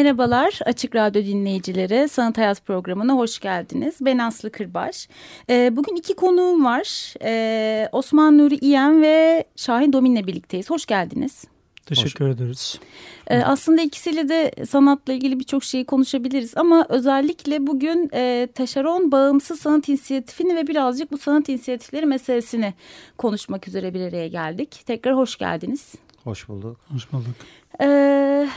Merhabalar Açık Radyo dinleyicileri. Sanat Hayat programına hoş geldiniz. Ben Aslı Kırbaş. Ee, bugün iki konuğum var. Ee, Osman Nuri İyen ve Şahin Domin'le birlikteyiz. Hoş geldiniz. Teşekkür Hoş. ederiz. Ee, aslında ikisiyle de sanatla ilgili birçok şeyi konuşabiliriz ama özellikle bugün e, Taşeron Bağımsız Sanat İnisiyatifini ve birazcık bu sanat inisiyatifleri meselesini konuşmak üzere bir araya geldik. Tekrar hoş geldiniz. Hoş bulduk. Hoş bulduk. Ee,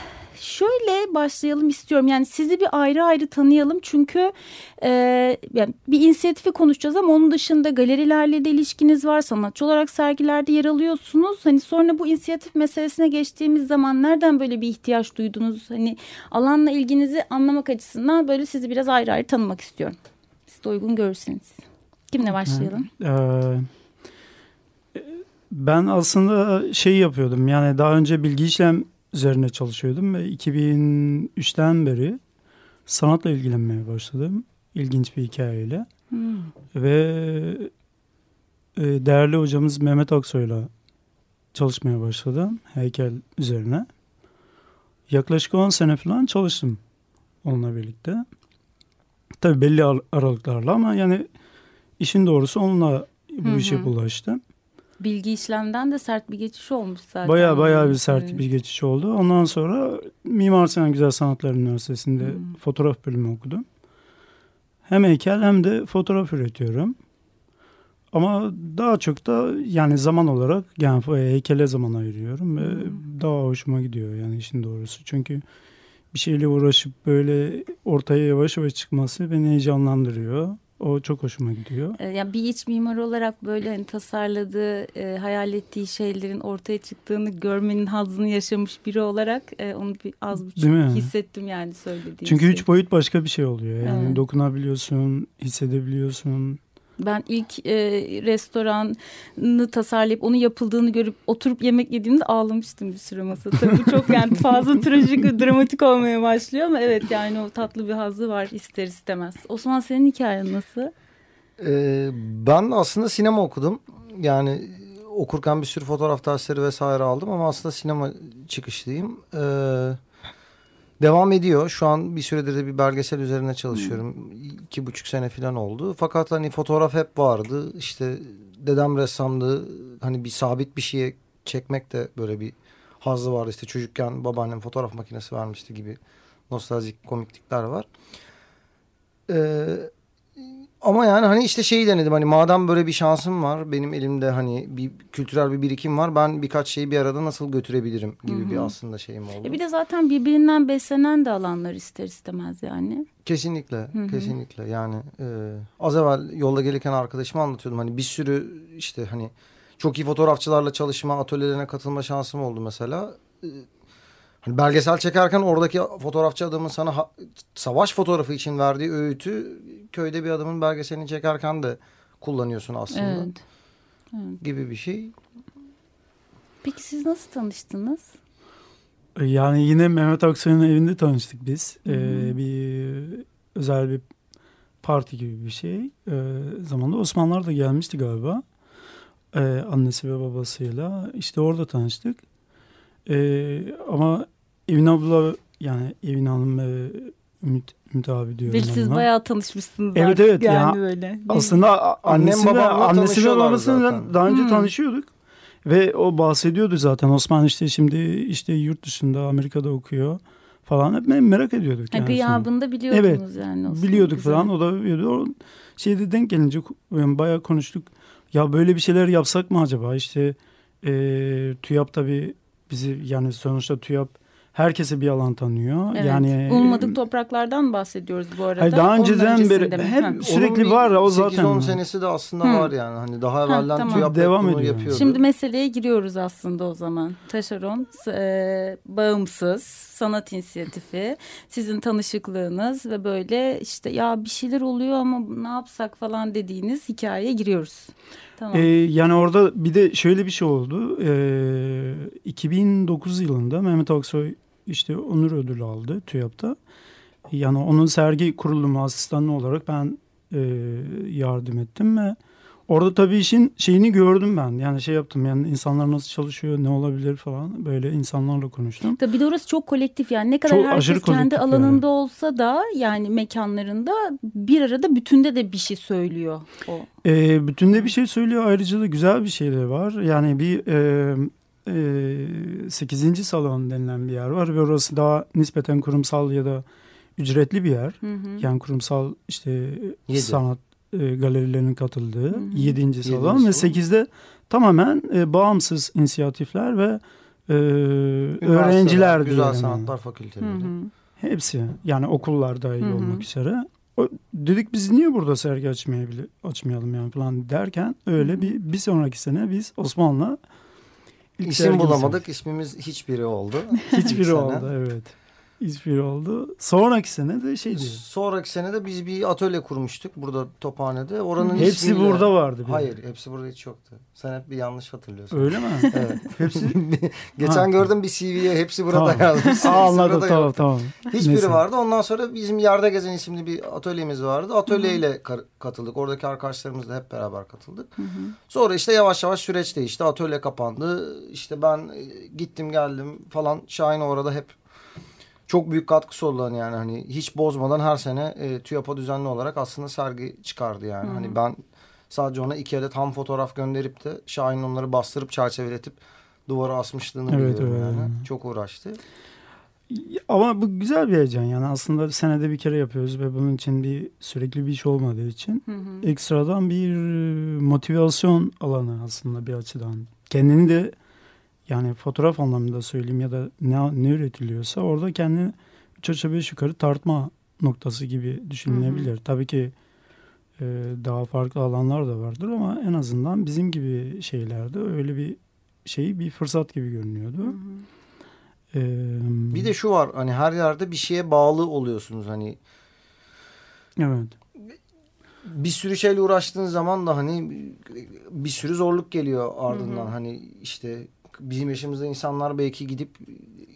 şöyle başlayalım istiyorum. Yani sizi bir ayrı ayrı tanıyalım. Çünkü e, yani bir inisiyatifi konuşacağız ama onun dışında galerilerle de ilişkiniz var. Sanatçı olarak sergilerde yer alıyorsunuz. Hani sonra bu inisiyatif meselesine geçtiğimiz zaman nereden böyle bir ihtiyaç duydunuz? Hani alanla ilginizi anlamak açısından böyle sizi biraz ayrı ayrı tanımak istiyorum. Siz de uygun görürseniz. Kimle başlayalım? Ee, ben aslında şey yapıyordum. Yani daha önce bilgi işlem üzerine çalışıyordum ve 2003'ten beri sanatla ilgilenmeye başladım. İlginç bir hikayeyle. Hmm. Ve e, değerli hocamız Mehmet Aksoy'la çalışmaya başladım heykel üzerine. Yaklaşık 10 sene falan çalıştım onunla birlikte. Tabii belli aralıklarla ama yani işin doğrusu onunla bu hı hı. işe bulaştım bilgi işlemden de sert bir geçiş olmuş zaten. Baya baya bir sert evet. bir geçiş oldu. Ondan sonra Mimar Sinan Güzel Sanatlar Üniversitesi'nde hmm. fotoğraf bölümü okudum. Hem heykel hem de fotoğraf üretiyorum. Ama daha çok da yani zaman olarak yani heykele zaman ayırıyorum ve hmm. daha hoşuma gidiyor yani işin doğrusu. Çünkü bir şeyle uğraşıp böyle ortaya yavaş yavaş çıkması beni heyecanlandırıyor. O çok hoşuma gidiyor. E, yani bir iç mimar olarak böyle hani tasarladığı, e, hayal ettiği şeylerin ortaya çıktığını görmenin hazzını yaşamış biri olarak e, onu bir az buçuk hissettim yani söylediğim Çünkü şey. üç boyut başka bir şey oluyor. Yani evet. dokunabiliyorsun, hissedebiliyorsun. Ben ilk e, restoranı tasarlayıp onun yapıldığını görüp oturup yemek yediğimde ağlamıştım bir süre masada. Tabii bu çok yani fazla trajik dramatik olmaya başlıyor ama evet yani o tatlı bir hazzı var ister istemez. Osman senin hikayen nasıl? Ee, ben aslında sinema okudum. Yani okurken bir sürü fotoğraf dersleri vesaire aldım ama aslında sinema çıkışlıyım. Ee, Devam ediyor. Şu an bir süredir de bir belgesel üzerine çalışıyorum. Hmm. İki buçuk sene falan oldu. Fakat hani fotoğraf hep vardı. İşte dedem ressamdı. Hani bir sabit bir şeye çekmek de böyle bir hazzı vardı. İşte çocukken babaannem fotoğraf makinesi vermişti gibi nostaljik komiklikler var. Ee, ama yani hani işte şeyi denedim hani madem böyle bir şansım var benim elimde hani bir kültürel bir birikim var ben birkaç şeyi bir arada nasıl götürebilirim gibi Hı -hı. bir aslında şeyim oldu. E bir de zaten birbirinden beslenen de alanlar ister istemez yani. Kesinlikle Hı -hı. kesinlikle yani e, az evvel yolda gelirken arkadaşıma anlatıyordum hani bir sürü işte hani çok iyi fotoğrafçılarla çalışma atölyelerine katılma şansım oldu mesela. E, Hani belgesel çekerken oradaki fotoğrafçı adamın sana savaş fotoğrafı için verdiği öğütü köyde bir adamın belgeselini çekerken de kullanıyorsun aslında. Evet. evet. Gibi bir şey. Peki siz nasıl tanıştınız? Yani yine Mehmet Aksoy'un evinde tanıştık biz. Ee, bir özel bir parti gibi bir şey. Ee, zamanda Osmanlılar da gelmişti galiba. Ee, annesi ve babasıyla. İşte orada tanıştık. Ee, ama Evin abla yani Evin Hanım ve Ümit, Ümit abi diyorum. Belki siz bayağı tanışmışsınız evet, Evet yani ya, böyle. Aslında annesi ve, annesi ve babasıyla daha önce hmm. tanışıyorduk. Ve o bahsediyordu zaten Osman işte şimdi işte yurt dışında Amerika'da okuyor falan hep merak ediyorduk. Yani Gıyabında biliyordunuz evet, yani. Osman biliyorduk güzel. falan o da biliyordu. O şeyde denk gelince yani bayağı konuştuk. Ya böyle bir şeyler yapsak mı acaba? İşte e, TÜYAP tabii bizi yani sonuçta TÜYAP herkese bir alan tanıyor. Evet. Yani Bulunmadık topraklardan bahsediyoruz bu arada. Hayır, daha önceden beri Ha. sürekli var o zaten. 8-10 senesi de aslında Hı. var yani. Hani daha evvelden tamam. TÜYAP Devam bunu ediyor. yapıyordu. Şimdi meseleye giriyoruz aslında o zaman. Taşeron, e, bağımsız, sanat inisiyatifi, sizin tanışıklığınız ve böyle işte ya bir şeyler oluyor ama ne yapsak falan dediğiniz hikayeye giriyoruz. Tamam. Ee, yani orada bir de şöyle bir şey oldu. Ee, 2009 yılında Mehmet Aksoy işte onur ödülü aldı TÜYAP'ta. Yani onun sergi kurulumu asistanı olarak ben e, yardım ettim ve orada tabii işin şeyini gördüm ben. Yani şey yaptım yani insanlar nasıl çalışıyor, ne olabilir falan böyle insanlarla konuştum. Tabii bir de orası çok kolektif yani ne kadar Çok herkes kendi alanında yani. olsa da yani mekanlarında bir arada bütünde de bir şey söylüyor o. E, bütünde bir şey söylüyor ayrıca da güzel bir şey de var. Yani bir e, e, 8. salon denilen bir yer var ve orası daha nispeten kurumsal ya da ücretli bir yer. Hı hı. Yani kurumsal işte Yedi. sanat e, galerilerinin katıldığı Hı hı. 7. salon salon. ve 8'de tamamen e, bağımsız inisiyatifler ve e, öğrenciler Güzel diyelim. Sanatlar Hı Fakülteleri. hı. Hepsi yani okullar dahil Hı hı. olmak üzere. O, dedik biz niye burada sergi açmayabilir, açmayalım yani falan derken öyle Hı hı. bir bir sonraki sene biz Osman'la ilk İsim bulamadık. İsmimiz hiçbiri oldu. Hiçbiri oldu evet. Hiçbiri oldu. Sonraki sene de şey diyor. Sonraki sene de biz bir atölye kurmuştuk burada Tophane'de. Oranın Hepsi ismiyle- burada vardı. de. Hayır hepsi burada hiç yoktu. Sen hep bir yanlış hatırlıyorsun. Öyle mi? Evet. Hepsi Geçen Ha. gördüm bir CV'ye hepsi burada Tamam. yazmış. Aa, anladım tamam yok. tamam. Hiçbiri Neyse. vardı. Ondan sonra bizim Yerde Gezen isimli bir atölyemiz vardı. Atölyeyle katıldık. Oradaki arkadaşlarımızla hep beraber katıldık. Sonra işte yavaş yavaş süreç değişti. Atölye kapandı. İşte ben e, gittim geldim falan. Şahin orada hep çok büyük katkısı oldu hani yani hani hiç bozmadan her sene e, TÜYAP'a düzenli olarak aslında sergi çıkardı yani. Hani ben sadece ona iki adet ham fotoğraf gönderip de Şahin onları bastırıp çerçeveletip duvara asmışlığını Evet, biliyorum evet. yani. Çok uğraştı. Ama bu güzel bir heyecan yani aslında senede bir kere yapıyoruz ve bunun için bir sürekli bir iş olmadığı için Hı hı. ekstradan bir motivasyon alanı aslında bir açıdan. Kendini de yani fotoğraf anlamında söyleyeyim ya da ne, ne üretiliyorsa orada kendini üç aşağı beş yukarı tartma noktası gibi düşünülebilir. Tabii ki e, daha farklı alanlar da vardır ama en azından bizim gibi şeylerde öyle bir şey bir fırsat gibi görünüyordu. Hı hı. Ee, Bir de şu var hani her yerde bir şeye bağlı oluyorsunuz hani evet. bir sürü şeyle uğraştığın zaman da hani bir sürü zorluk geliyor ardından Hı hı. hani işte bizim yaşımızda insanlar belki gidip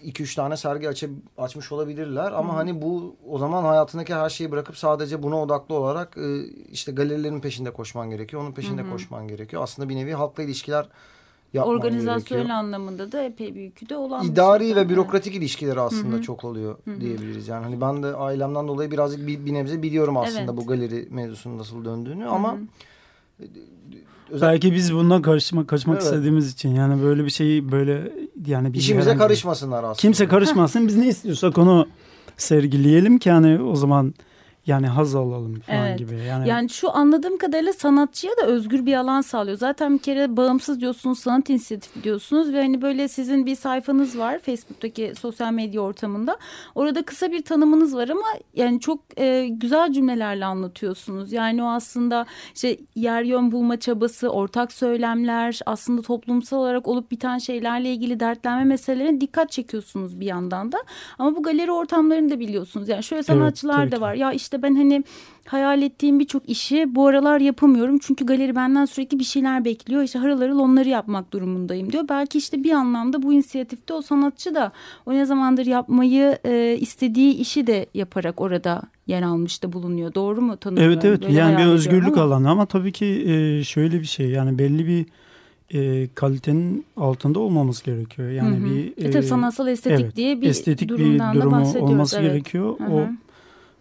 iki üç tane sergi açıp açmış olabilirler ama Hı hı. hani bu o zaman hayatındaki her şeyi bırakıp sadece buna odaklı olarak e, işte galerilerin peşinde koşman gerekiyor onun peşinde Hı hı. koşman gerekiyor aslında bir nevi halkla ilişkiler yapman Organizasyon gerekiyor. anlamında da epey bir yükü de olan İdari şey. ve Evet. bürokratik ilişkileri aslında Hı hı. çok oluyor Hı hı. diyebiliriz. Yani hani ben de ailemden dolayı birazcık bir, bir nebze biliyorum aslında Evet. bu galeri mevzusunun nasıl döndüğünü Hı ama hı. Özel, Belki biz bundan kaçmak kaçmak Evet. istediğimiz için yani böyle bir şeyi böyle yani bir işimize herhangi- karışmasınlar aslında. Kimse karışmasın. Biz ne istiyorsak onu sergileyelim ki hani o zaman yani haz alalım falan Evet. gibi. Yani, Yani şu anladığım kadarıyla sanatçıya da özgür bir alan sağlıyor. Zaten bir kere bağımsız diyorsunuz, sanat inisiyatifi diyorsunuz ve hani böyle sizin bir sayfanız var Facebook'taki sosyal medya ortamında. Orada kısa bir tanımınız var ama yani çok e, güzel cümlelerle anlatıyorsunuz. Yani o aslında işte yer yön bulma çabası, ortak söylemler, aslında toplumsal olarak olup biten şeylerle ilgili dertlenme meselelerine dikkat çekiyorsunuz bir yandan da. Ama bu galeri ortamlarını da biliyorsunuz. Yani şöyle sanatçılar tabii da var. Ya işte ben hani hayal ettiğim birçok işi bu aralar yapamıyorum. Çünkü galeri benden sürekli bir şeyler bekliyor. İşte harıl harıl onları yapmak durumundayım diyor. Belki işte bir anlamda bu inisiyatifte o sanatçı da o ne zamandır yapmayı e, istediği işi de yaparak orada yer almış da bulunuyor. Doğru mu tanımlıyorum? evet evet Böyle yani bir özgürlük ama. alanı ama tabii ki e, şöyle bir şey yani belli bir e, kalitenin altında olmamız gerekiyor. Yani Hı hı. bir E tabii sanatsal estetik evet, diye bir estetik bir durumdan da durumu bahsediyoruz. olması evet. gerekiyor. Hı O hı.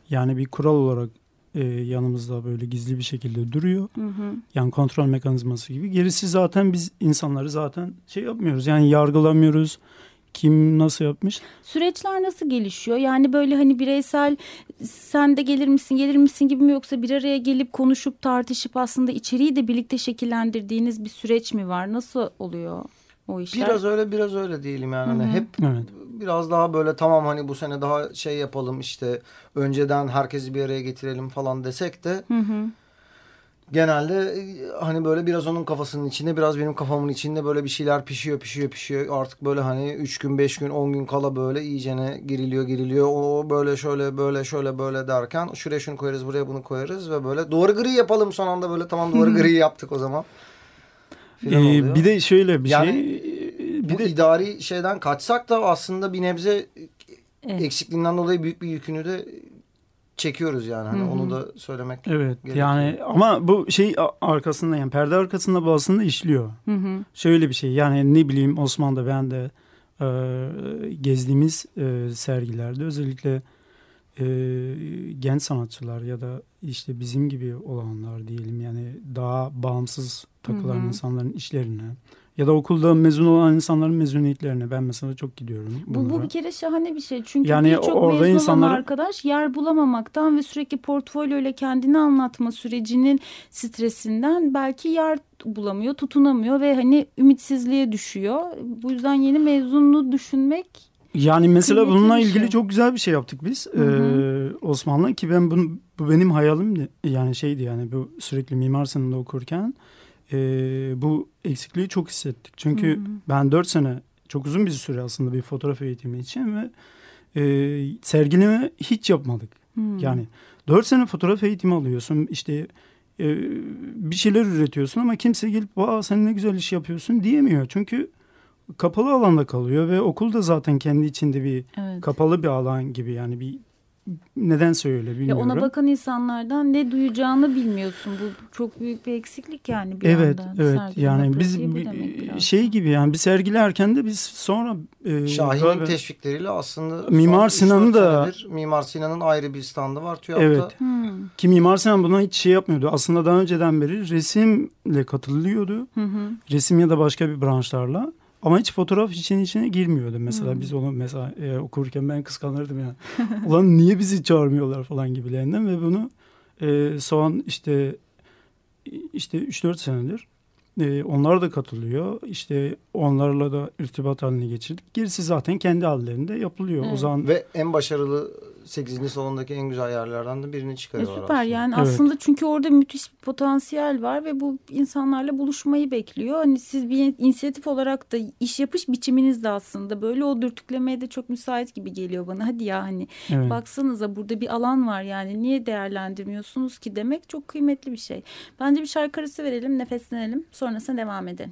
Yani bir kural olarak e, yanımızda böyle gizli bir şekilde duruyor. Hı hı. Yani kontrol mekanizması gibi. Gerisi zaten biz insanları zaten şey yapmıyoruz. Yani yargılamıyoruz. Kim nasıl yapmış? Süreçler nasıl gelişiyor? Yani böyle hani bireysel sen de gelir misin gelir misin gibi mi yoksa bir araya gelip konuşup tartışıp aslında içeriği de birlikte şekillendirdiğiniz bir süreç mi var? Nasıl oluyor? O işler. Biraz öyle biraz öyle diyelim yani. Hani hep Evet. biraz daha böyle tamam hani bu sene daha şey yapalım işte önceden herkesi bir araya getirelim falan desek de Hı hı. genelde e, hani böyle biraz onun kafasının içinde biraz benim kafamın içinde böyle bir şeyler pişiyor pişiyor pişiyor artık böyle hani 3 gün 5 gün 10 gün kala böyle iyicene giriliyor giriliyor o böyle şöyle böyle şöyle böyle derken şuraya şunu koyarız buraya bunu koyarız ve böyle duvarı gri yapalım son anda böyle tamam duvarı gri yaptık o zaman. Ee, oluyor. bir de şöyle bir Yani şey. Bir bu de idari şeyden kaçsak da aslında bir nebze Evet. eksikliğinden dolayı büyük bir yükünü de çekiyoruz yani. Hani onu da söylemek Evet gerekiyor. yani ama bu şey arkasında yani perde arkasında bu aslında işliyor. Hı hı. Şöyle bir şey yani ne bileyim Osman'da ben de e, gezdiğimiz e, sergilerde özellikle e, genç sanatçılar ya da işte bizim gibi olanlar diyelim yani daha bağımsız takılan Hı hı. insanların işlerine ya da okulda mezun olan insanların mezuniyetlerine ben mesela çok gidiyorum. Bu, bu bunlara. bir kere şahane bir şey. Çünkü Yani birçok orada mezun olan arkadaş yer bulamamaktan ve sürekli portfolyo ile kendini anlatma sürecinin stresinden belki yer bulamıyor, tutunamıyor ve hani ümitsizliğe düşüyor. Bu yüzden yeni mezunluğu düşünmek Yani mesela Kıymetli bununla ilgili şey. çok güzel bir şey yaptık biz Hı hı. Ee, Osmanlı ki ben bunu, bu benim hayalimdi yani şeydi yani bu sürekli Mimar Sinan'da okurken e, bu eksikliği çok hissettik çünkü Hı hı. ben dört sene çok uzun bir süre aslında bir fotoğraf eğitimi için ve e, sergileme hiç yapmadık Hmm. yani dört sene fotoğraf eğitimi alıyorsun işte e, bir şeyler üretiyorsun ama kimse gelip Aa, sen ne güzel iş yapıyorsun diyemiyor çünkü kapalı alanda kalıyor ve okulda zaten kendi içinde bir evet. kapalı bir alan gibi yani bir nedense öyle Ya bilmiyorum. ona bakan insanlardan ne duyacağını bilmiyorsun. Bu çok büyük bir eksiklik yani bir evet yandan. evet Sergileme yani biz bu bir- demek biraz. şey gibi yani bir sergilerken de biz sonra e, Şahin'in galiba- teşvikleriyle aslında Mimar Sinan'ın 3-4 da- Mimar Sinan'ın ayrı bir standı var TÜYAP'ta. Evet. Hmm. ki Mimar Sinan buna hiç şey yapmıyordu. Aslında daha önceden beri resimle katılıyordu. Hı hı. Resim ya da başka bir branşlarla. Ama hiç fotoğraf için içine girmiyordu. Mesela Hmm. biz onu mesela e, okurken ben kıskanırdım ya. Ulan niye bizi çağırmıyorlar falan gibilerinden ve bunu e, son işte işte 3-4 senedir e, onlar da katılıyor. İşte onlarla da irtibat haline geçirdik. Gerisi zaten kendi hallerinde yapılıyor. O Evet. zaman Ve en başarılı 8. salondaki en güzel yerlerden de birini Ya çıkarıyorlar süper aslında. yani Evet. aslında çünkü orada müthiş bir potansiyel var ve bu insanlarla buluşmayı bekliyor. Hani siz bir inisiyatif olarak da iş yapış biçiminiz de aslında böyle o dürtüklemeye de çok müsait gibi geliyor bana. Hadi ya hani evet. baksanıza burada bir alan var yani niye değerlendirmiyorsunuz ki demek çok kıymetli bir şey. Bence bir şarkı arası verelim nefeslenelim sonrasında devam edelim.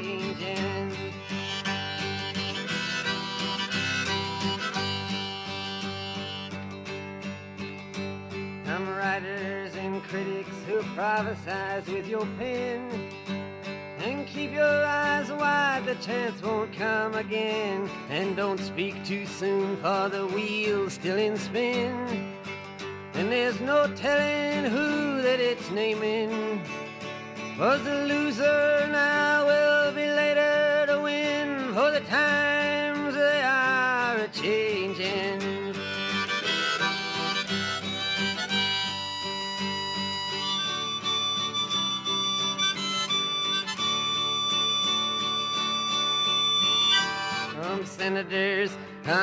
writers and critics who prophesize with your pen. And keep your eyes wide, the chance won't come again. And don't speak too soon, for the wheel's still in spin. And there's no telling who that it's naming. Was the loser now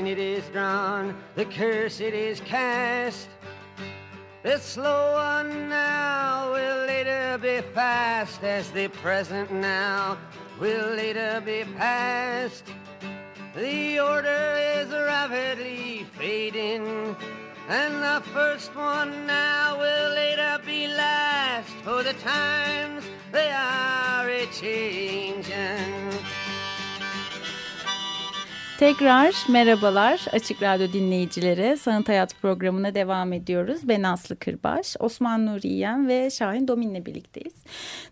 Line it is drawn, the curse it is cast. The slow one now will later be fast, as the present now will later be past. The order is rapidly fading, and the first one now will later be last, for the times they are a changing. Tekrar merhabalar Açık Radyo dinleyicileri. Sanat Hayat programına devam ediyoruz. Ben Aslı Kırbaş, Osman Nuri Yiyen ve Şahin Domin'le birlikteyiz.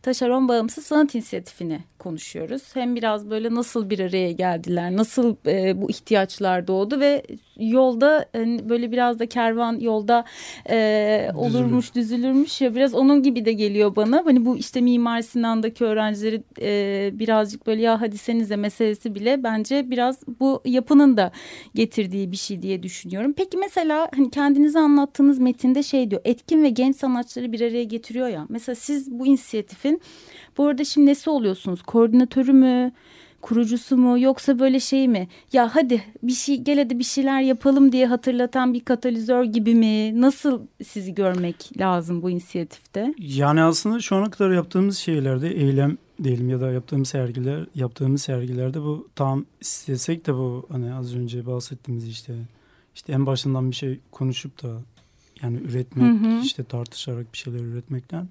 Taşeron Bağımsız Sanat İnisiyatifini konuşuyoruz. Hem biraz böyle nasıl bir araya geldiler, nasıl e, bu ihtiyaçlar doğdu ve yolda hani böyle biraz da kervan yolda e, olurmuş, düzülürmüş ya biraz onun gibi de geliyor bana. Hani bu işte Mimar Sinan'daki öğrencileri e, birazcık böyle ya hadi senize meselesi bile bence biraz bu yapının da getirdiği bir şey diye düşünüyorum. Peki mesela hani kendinize anlattığınız metinde şey diyor etkin ve genç sanatçıları bir araya getiriyor ya. Mesela siz bu inisiyatifin bu arada şimdi nesi oluyorsunuz? Koordinatörü mü? Kurucusu mu yoksa böyle şey mi ya hadi bir şey gel hadi bir şeyler yapalım diye hatırlatan bir katalizör gibi mi nasıl sizi görmek lazım bu inisiyatifte? Yani aslında şu ana kadar yaptığımız şeylerde eylem diyelim ya da yaptığımız sergiler yaptığımız sergilerde bu tam istesek de bu hani az önce bahsettiğimiz işte işte en başından bir şey konuşup da yani üretmek Hı hı. işte tartışarak bir şeyler üretmekten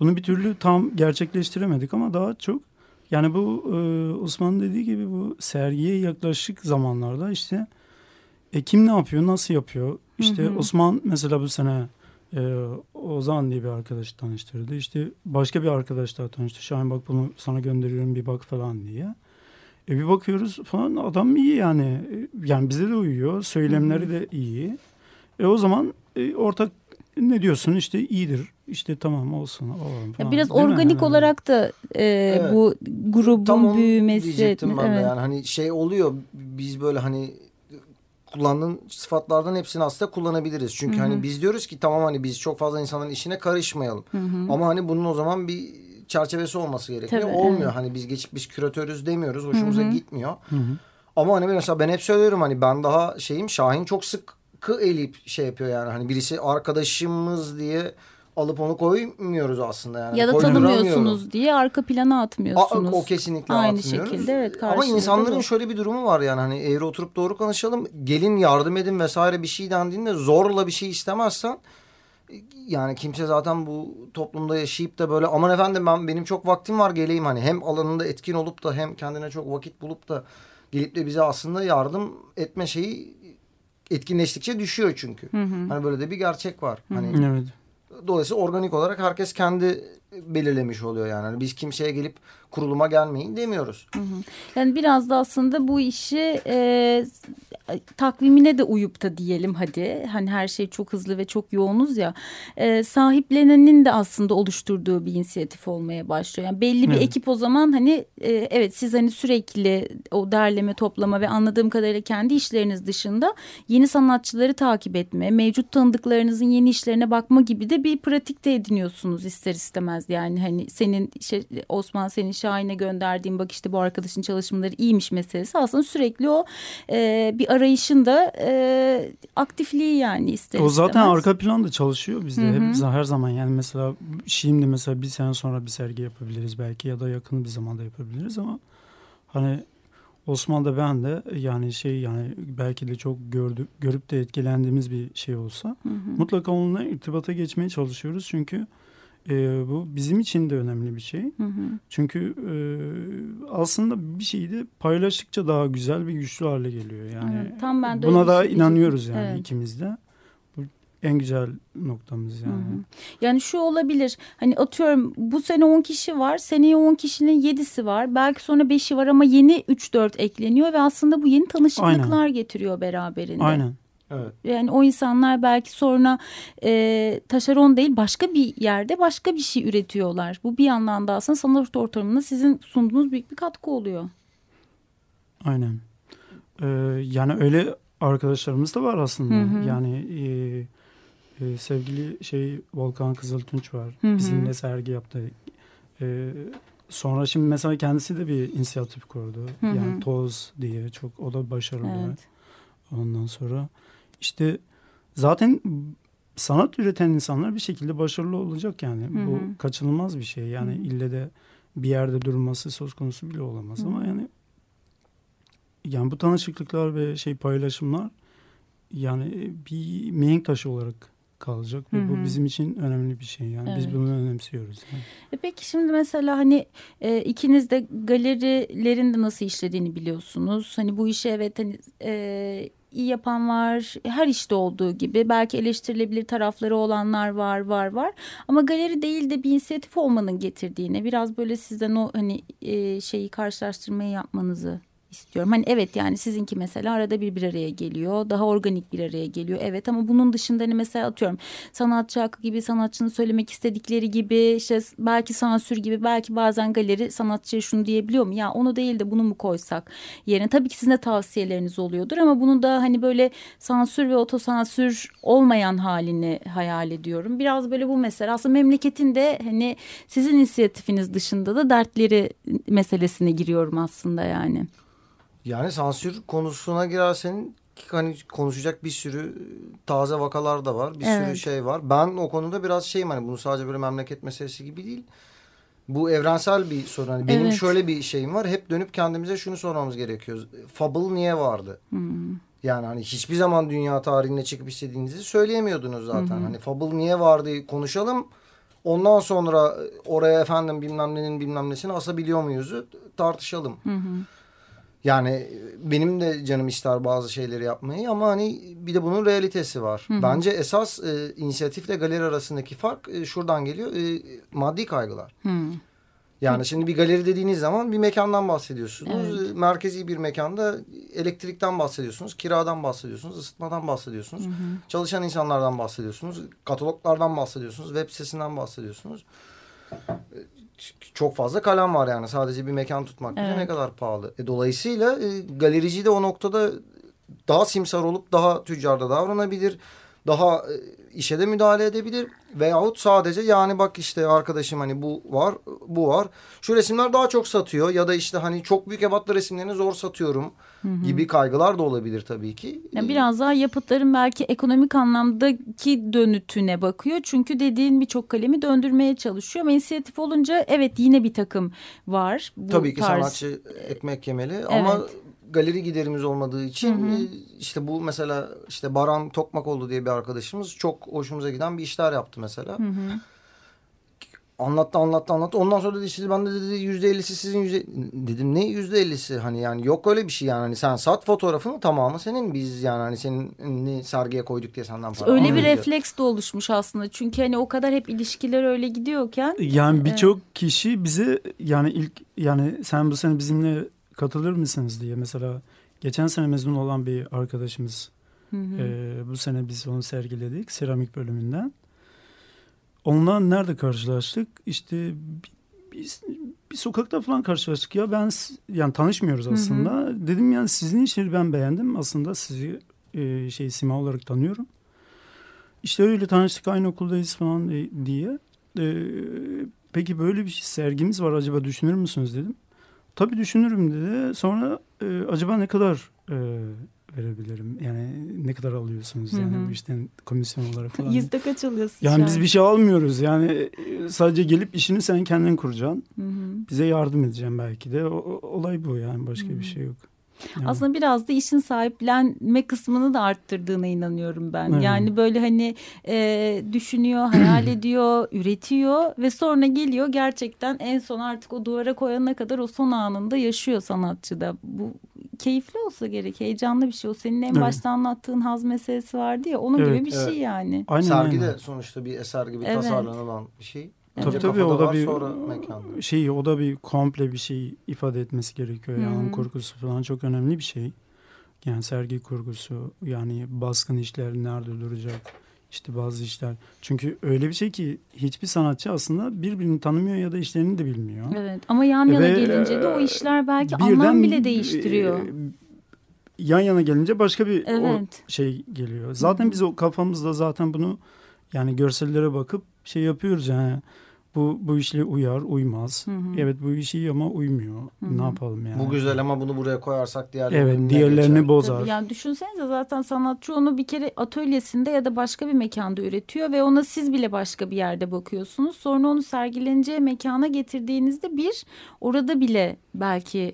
bunu bir türlü tam gerçekleştiremedik ama daha çok yani bu e, Osman'ın dediği gibi bu sergiye yaklaşık zamanlarda işte e, kim ne yapıyor nasıl yapıyor işte Hı hı. Osman mesela bu sene e, Ozan diye bir arkadaş tanıştırdı. İşte başka bir arkadaş daha tanıştı. Şahin bak bunu sana gönderiyorum bir bak falan diye. E bir bakıyoruz falan adam iyi yani. E, Yani bize de uyuyor. Söylemleri de iyi. E o zaman e, ortak ne diyorsun işte iyidir. İşte tamam olsun. olalım Ya falan. biraz Değil mi? organik Yani olarak da e, bu grubun Tam onu büyümesi. diyecektim ben de Evet. yani hani şey oluyor biz böyle hani kullandığın sıfatlardan hepsini aslında kullanabiliriz. Çünkü hani biz diyoruz ki tamam hani biz çok fazla insanların işine karışmayalım. Ama hani bunun o zaman bir çerçevesi olması gerekiyor. Tabii, Olmuyor evet. hani biz geçip biz küratörüz demiyoruz. Hoşumuza gitmiyor. Ama hani mesela ben hep söylüyorum hani ben daha şeyim Şahin çok sıkı eleyip şey yapıyor yani. Hani birisi arkadaşımız diye alıp onu koymuyoruz aslında yani. Ya da tanımıyorsunuz diye arka plana atmıyorsunuz. A- o kesinlikle Aynı atmıyoruz. şekilde evet. Ama insanların şöyle bir durumu var yani hani eğri oturup doğru konuşalım. Gelin yardım edin vesaire bir şey dendiğinde zorla bir şey istemezsen yani kimse zaten bu toplumda yaşayıp da böyle aman efendim ben benim çok vaktim var geleyim hani hem alanında etkin olup da hem kendine çok vakit bulup da gelip de bize aslında yardım etme şeyi etkinleştikçe düşüyor çünkü. Hani böyle de bir gerçek var. Hani Evet. dolayısıyla organik olarak herkes kendi belirlemiş oluyor yani. Hani biz kimseye gelip kuruluma gelmeyin demiyoruz. Yani biraz da aslında bu işi e, takvimine de uyup da diyelim hadi. Hani her şey çok hızlı ve çok yoğunuz ya. E, sahiplenenin de aslında oluşturduğu bir inisiyatif olmaya başlıyor. Yani belli bir Evet. ekip o zaman hani e, evet siz hani sürekli o derleme toplama ve anladığım kadarıyla kendi işleriniz dışında yeni sanatçıları takip etme, mevcut tanıdıklarınızın yeni işlerine bakma gibi de bir pratikte ediniyorsunuz ister istemez. Yani hani senin Osman senin Şahin'e gönderdiğin bak işte bu arkadaşın çalışmaları iyiymiş meselesi aslında sürekli o e, bir arayışın da e, aktifliği yani ister O zaten istemez. arka planda çalışıyor bizde. Hı hı. Hep her zaman yani mesela şimdi mesela bir sene sonra bir sergi yapabiliriz belki ya da yakın bir zamanda yapabiliriz ama hani Osman da ben de yani şey yani belki de çok gördük görüp de etkilendiğimiz bir şey olsa mutlaka onunla irtibata geçmeye çalışıyoruz çünkü e, bu bizim için de önemli bir şey. Hı hı. Çünkü e, aslında bir şeyi de paylaştıkça daha güzel ve güçlü hale geliyor. Yani Evet, tam ben de buna da şey inanıyoruz yani diyecektim. Evet. ikimiz de. Bu en güzel noktamız yani. Hı hı. Yani şu olabilir hani atıyorum bu sene 10 kişi var seneye 10 kişinin 7'si var belki sonra 5'i var ama yeni 3-4 ekleniyor ve aslında bu yeni tanışıklıklar getiriyor beraberinde. Aynen. Evet. Yani o insanlar belki sonra e, taşeron değil başka bir yerde başka bir şey üretiyorlar. Bu bir yandan da aslında sanat ortamına sizin sunduğunuz büyük bir katkı oluyor. Aynen. Ee, yani öyle arkadaşlarımız da var aslında. Hı hı. Yani e, e, sevgili şey Volkan Kızıltunç var. Hı hı. Bizimle sergi yaptı. Ee, sonra şimdi mesela kendisi de bir inisiyatif kurdu. Hı hı. Yani Toz diye çok o da başarılı. Evet. Ondan sonra işte zaten sanat üreten insanlar bir şekilde başarılı olacak yani. Hı hı. Bu kaçınılmaz bir şey. Yani Hı hı. ille de bir yerde durması söz konusu bile olamaz Hı ama yani yani bu tanışıklıklar ve şey paylaşımlar yani bir mihenk taşı olarak kalacak ve bu bizim için önemli bir şey. Yani biz Evet. bunu önemsiyoruz. Yani. E peki şimdi mesela hani e, ikiniz de galerilerin de nasıl işlediğini biliyorsunuz. Hani bu işi evet hani e, iyi yapan var. Her işte olduğu gibi belki eleştirilebilir tarafları olanlar var var var. Ama galeri değil de bir inisiyatif olmanın getirdiğini biraz böyle sizden o hani e, şeyi karşılaştırmayı yapmanızı istiyorum. Hani evet yani sizinki mesela arada bir bir araya geliyor. Daha organik bir araya geliyor. Evet ama bunun dışında hani mesela atıyorum sanatçı hakkı gibi sanatçının söylemek istedikleri gibi işte belki sansür gibi belki bazen galeri sanatçıya şunu diyebiliyor mu? Ya onu değil de bunu mu koysak yerine tabii ki sizin de tavsiyeleriniz oluyordur ama bunu da hani böyle sansür ve otosansür olmayan halini hayal ediyorum. Biraz böyle bu mesele aslında memleketin de hani sizin inisiyatifiniz dışında da dertleri meselesine giriyorum aslında yani. Yani sansür konusuna girersen hani konuşacak bir sürü taze vakalar da var. Bir sürü Evet. şey var. Ben o konuda biraz şeyim hani bunu sadece böyle memleket meselesi gibi değil. Bu evrensel bir sorun. Hani benim Evet. şöyle bir şeyim var. Hep dönüp kendimize şunu sormamız gerekiyor. Fable niye vardı? Hmm. Yani hani hiçbir zaman dünya tarihine çıkıp istediğinizi söyleyemiyordunuz zaten. Hani Fable niye vardı konuşalım. Ondan sonra oraya efendim bilmem nenin bilmem nesini asabiliyor muyuz tartışalım. Hı hı. Yani benim de canım ister bazı şeyleri yapmayı ama hani bir de bunun realitesi var. Bence esas e, inisiyatifle galeri arasındaki fark e, şuradan geliyor. E, maddi kaygılar. Hı. Yani şimdi bir galeri dediğiniz zaman bir mekandan bahsediyorsunuz. Evet. E, Merkezi bir mekanda elektrikten bahsediyorsunuz, kiradan bahsediyorsunuz, ısıtmadan bahsediyorsunuz. Çalışan insanlardan bahsediyorsunuz, kataloglardan bahsediyorsunuz, web sitesinden bahsediyorsunuz. Çok fazla kalem var yani sadece bir mekan tutmak bile Evet. ne kadar pahalı. E, dolayısıyla e, galerici de o noktada daha simsar olup daha tüccarda davranabilir. Daha e, işe de müdahale edebilir. Veyahut sadece yani bak işte arkadaşım hani bu var bu var. Şu resimler daha çok satıyor ya da işte hani çok büyük ebatlı resimlerini zor satıyorum gibi kaygılar da olabilir tabii ki. Yani biraz daha yapıtların belki ekonomik anlamdaki dönütüne bakıyor. Çünkü dediğin birçok kalemi döndürmeye çalışıyor. Ama inisiyatif olunca evet yine bir takım var. Bu Tabii ki tarz. sanatçı ekmek yemeli ama galeri giderimiz olmadığı için Hı hı. e, işte bu mesela işte Baran Tokmakoğlu diye bir arkadaşımız çok hoşumuza giden bir işler yaptı mesela. Hı hı. Anlattı anlattı anlattı. Ondan sonra dedi işte ben de dedi yüzde ellisi sizin yüzde... Dedim ne yüzde ellisi? Hani yani yok öyle bir şey yani. Hani sen sat fotoğrafını tamamı senin. Biz yani hani senin sergiye koyduk diye senden para Öyle bir refleks de oluşmuş aslında. Çünkü hani o kadar hep ilişkiler öyle gidiyorken. Yani birçok kişi bize yani ilk yani sen bu sene bizimle katılır mısınız diye mesela geçen sene mezun olan bir arkadaşımız Hı hı. e, bu sene biz onu sergiledik seramik bölümünden. Onunla nerede karşılaştık? İşte bi- biz bir sokakta falan karşılaştık ya ben yani tanışmıyoruz hı. aslında. Dedim yani sizin işleri ben beğendim. Aslında sizi e, şey sima olarak tanıyorum. İşte öyle tanıştık aynı okuldayız falan e, diye. E, peki böyle bir sergimiz var acaba düşünür müsünüz dedim. Tabii düşünürüm dedi. Sonra e, acaba ne kadar e, verebilirim? Yani ne kadar alıyorsunuz yani hı. bu işten komisyon olarak falan. Yüzde kaç alıyorsun? Yani biz şu bir şey almıyoruz. Yani e, sadece gelip işini sen kendin kuracaksın. an? Hı hı. Bize yardım edeceğim belki de. O, olay bu yani başka bir şey yok. Yani. Aslında biraz da işin sahiplenme kısmını da arttırdığına inanıyorum ben. Evet. Yani böyle hani e, düşünüyor, hayal ediyor, üretiyor ve sonra geliyor gerçekten en son artık o duvara koyana kadar o son anında yaşıyor sanatçı da. Bu keyifli olsa gerek. Heyecanlı bir şey. O senin en Evet. başta anlattığın haz meselesi vardı ya. Onun Evet. gibi bir Evet. şey yani. Aynen Sergi aynen. de sonuçta bir eser gibi Evet. tasarlanılan bir şey. Tabii Önce tabii, kafada o da var, bir- sonra mekanda. şey o da bir komple bir şey ifade etmesi gerekiyor. Yani Hı. kurgusu falan çok önemli bir şey. Yani sergi kurgusu yani baskın işler nerede duracak işte bazı işler. Çünkü öyle bir şey ki hiçbir sanatçı aslında birbirini tanımıyor ya da işlerini de bilmiyor. Evet ama yan yana Ve, gelince de o işler belki Birden, anlam bile değiştiriyor. e, yan yana gelince başka bir o Evet. şey geliyor. Zaten biz o kafamızda zaten bunu yani görsellere bakıp şey yapıyoruz yani bu bu işle uyar uymaz. Hı hı. Evet bu iş iyi ama uymuyor. hı. Ne yapalım yani? Bu güzel ama bunu buraya koyarsak diğerlerini Evet diğerlerini geçer. bozar. Tabii yani düşünsenize zaten sanatçı onu bir kere atölyesinde ya da başka bir mekanda üretiyor ve ona siz bile başka bir yerde bakıyorsunuz. Sonra onu sergileneceği mekana getirdiğinizde bir orada bile belki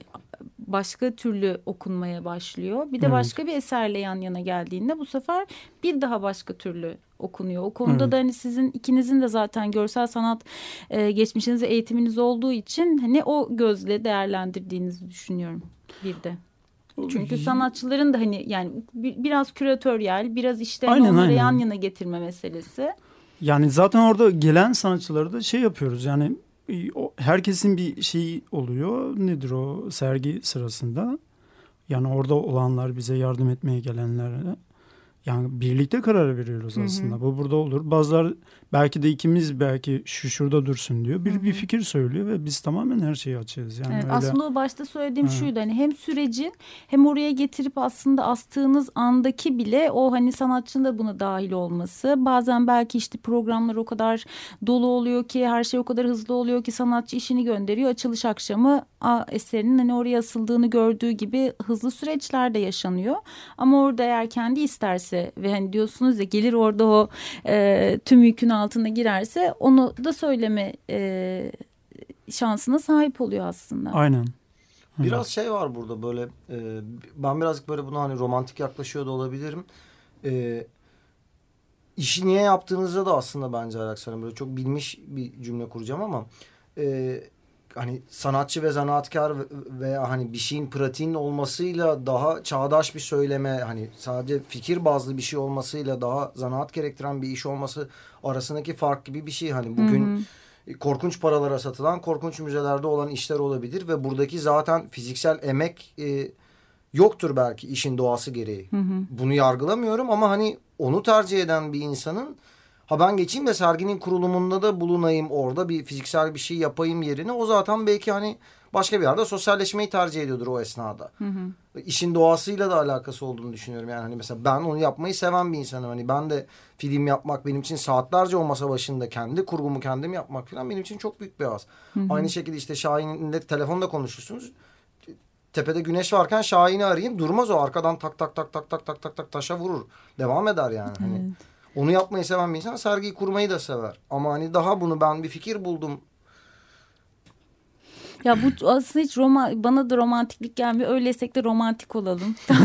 başka türlü okunmaya başlıyor. Bir de Evet. başka bir eserle yan yana geldiğinde bu sefer bir daha başka türlü okunuyor. O konuda Evet. da hani sizin ikinizin de zaten görsel sanat e, geçmişiniz ve eğitiminiz olduğu için hani o gözle değerlendirdiğinizi düşünüyorum bir de. Çünkü sanatçıların da hani yani bi- biraz küratöryel, biraz işte Aynen, onları aynen. yan yana getirme meselesi. Yani zaten orada gelen sanatçıları da şey yapıyoruz yani e, herkesin bir şeyi oluyor. Nedir o sergi sırasında? Yani orada olanlar bize yardım etmeye gelenlere yani birlikte karar veriyoruz Hı hı. aslında. Bu burada olur. Bazılar belki de ikimiz belki şu şurada dursun diyor. Bir Hı hı. bir fikir söylüyor ve biz tamamen her şeyi açığız. Yani Evet, öyle- aslında o başta söylediğim Ha. şuydu hani hem sürecin hem oraya getirip aslında astığınız andaki bile o hani sanatçının da buna dahil olması. Bazen belki işte programlar o kadar dolu oluyor ki her şey o kadar hızlı oluyor ki sanatçı işini gönderiyor. Açılış akşamı a, eserinin hani oraya asıldığını gördüğü gibi hızlı süreçler de yaşanıyor. Ama orada eğer kendi isterse ve hani diyorsunuz ya gelir orada o e, tüm yükün altına girerse onu da söyleme e, şansına sahip oluyor aslında. Aynen. Aynen. Biraz şey var burada böyle e, ben birazcık böyle buna hani romantik yaklaşıyor da olabilirim. E, işi niye yaptığınızda da aslında bence alakası var. Böyle çok bilmiş bir cümle kuracağım ama e, hani sanatçı ve zanaatkar ve- veya hani bir şeyin pratiğin olmasıyla daha çağdaş bir söyleme hani sadece fikir bazlı bir şey olmasıyla daha zanaat gerektiren bir iş olması arasındaki fark gibi bir şey. Hani bugün Hı hı. korkunç paralara satılan korkunç müzelerde olan işler olabilir ve buradaki zaten fiziksel emek e, yoktur belki işin doğası gereği. Hı hı. Bunu yargılamıyorum ama hani onu tercih eden bir insanın ha ben geçeyim de serginin kurulumunda da bulunayım orada bir fiziksel bir şey yapayım yerine o zaten belki hani başka bir yerde sosyalleşmeyi tercih ediyordur o esnada. Hı hı. İşin doğasıyla da alakası olduğunu düşünüyorum. Yani hani mesela ben onu yapmayı seven bir insanım. Hani ben de film yapmak benim için saatlerce o masa başında kendi kurgumu kendim yapmak falan benim için çok büyük bir haz. Aynı şekilde işte Şahin'le telefonda konuşursunuz. Tepede güneş varken Şahin'i arayayım durmaz o arkadan tak tak tak tak tak tak tak tak taşa vurur. Devam eder yani. Hani onu yapmayı seven bir insan sergiyi kurmayı da sever. Ama hani daha bunu ben bir fikir buldum. Ya bu aslında hiç roma, bana da romantiklik gelmiyor. Öyleysek de romantik olalım.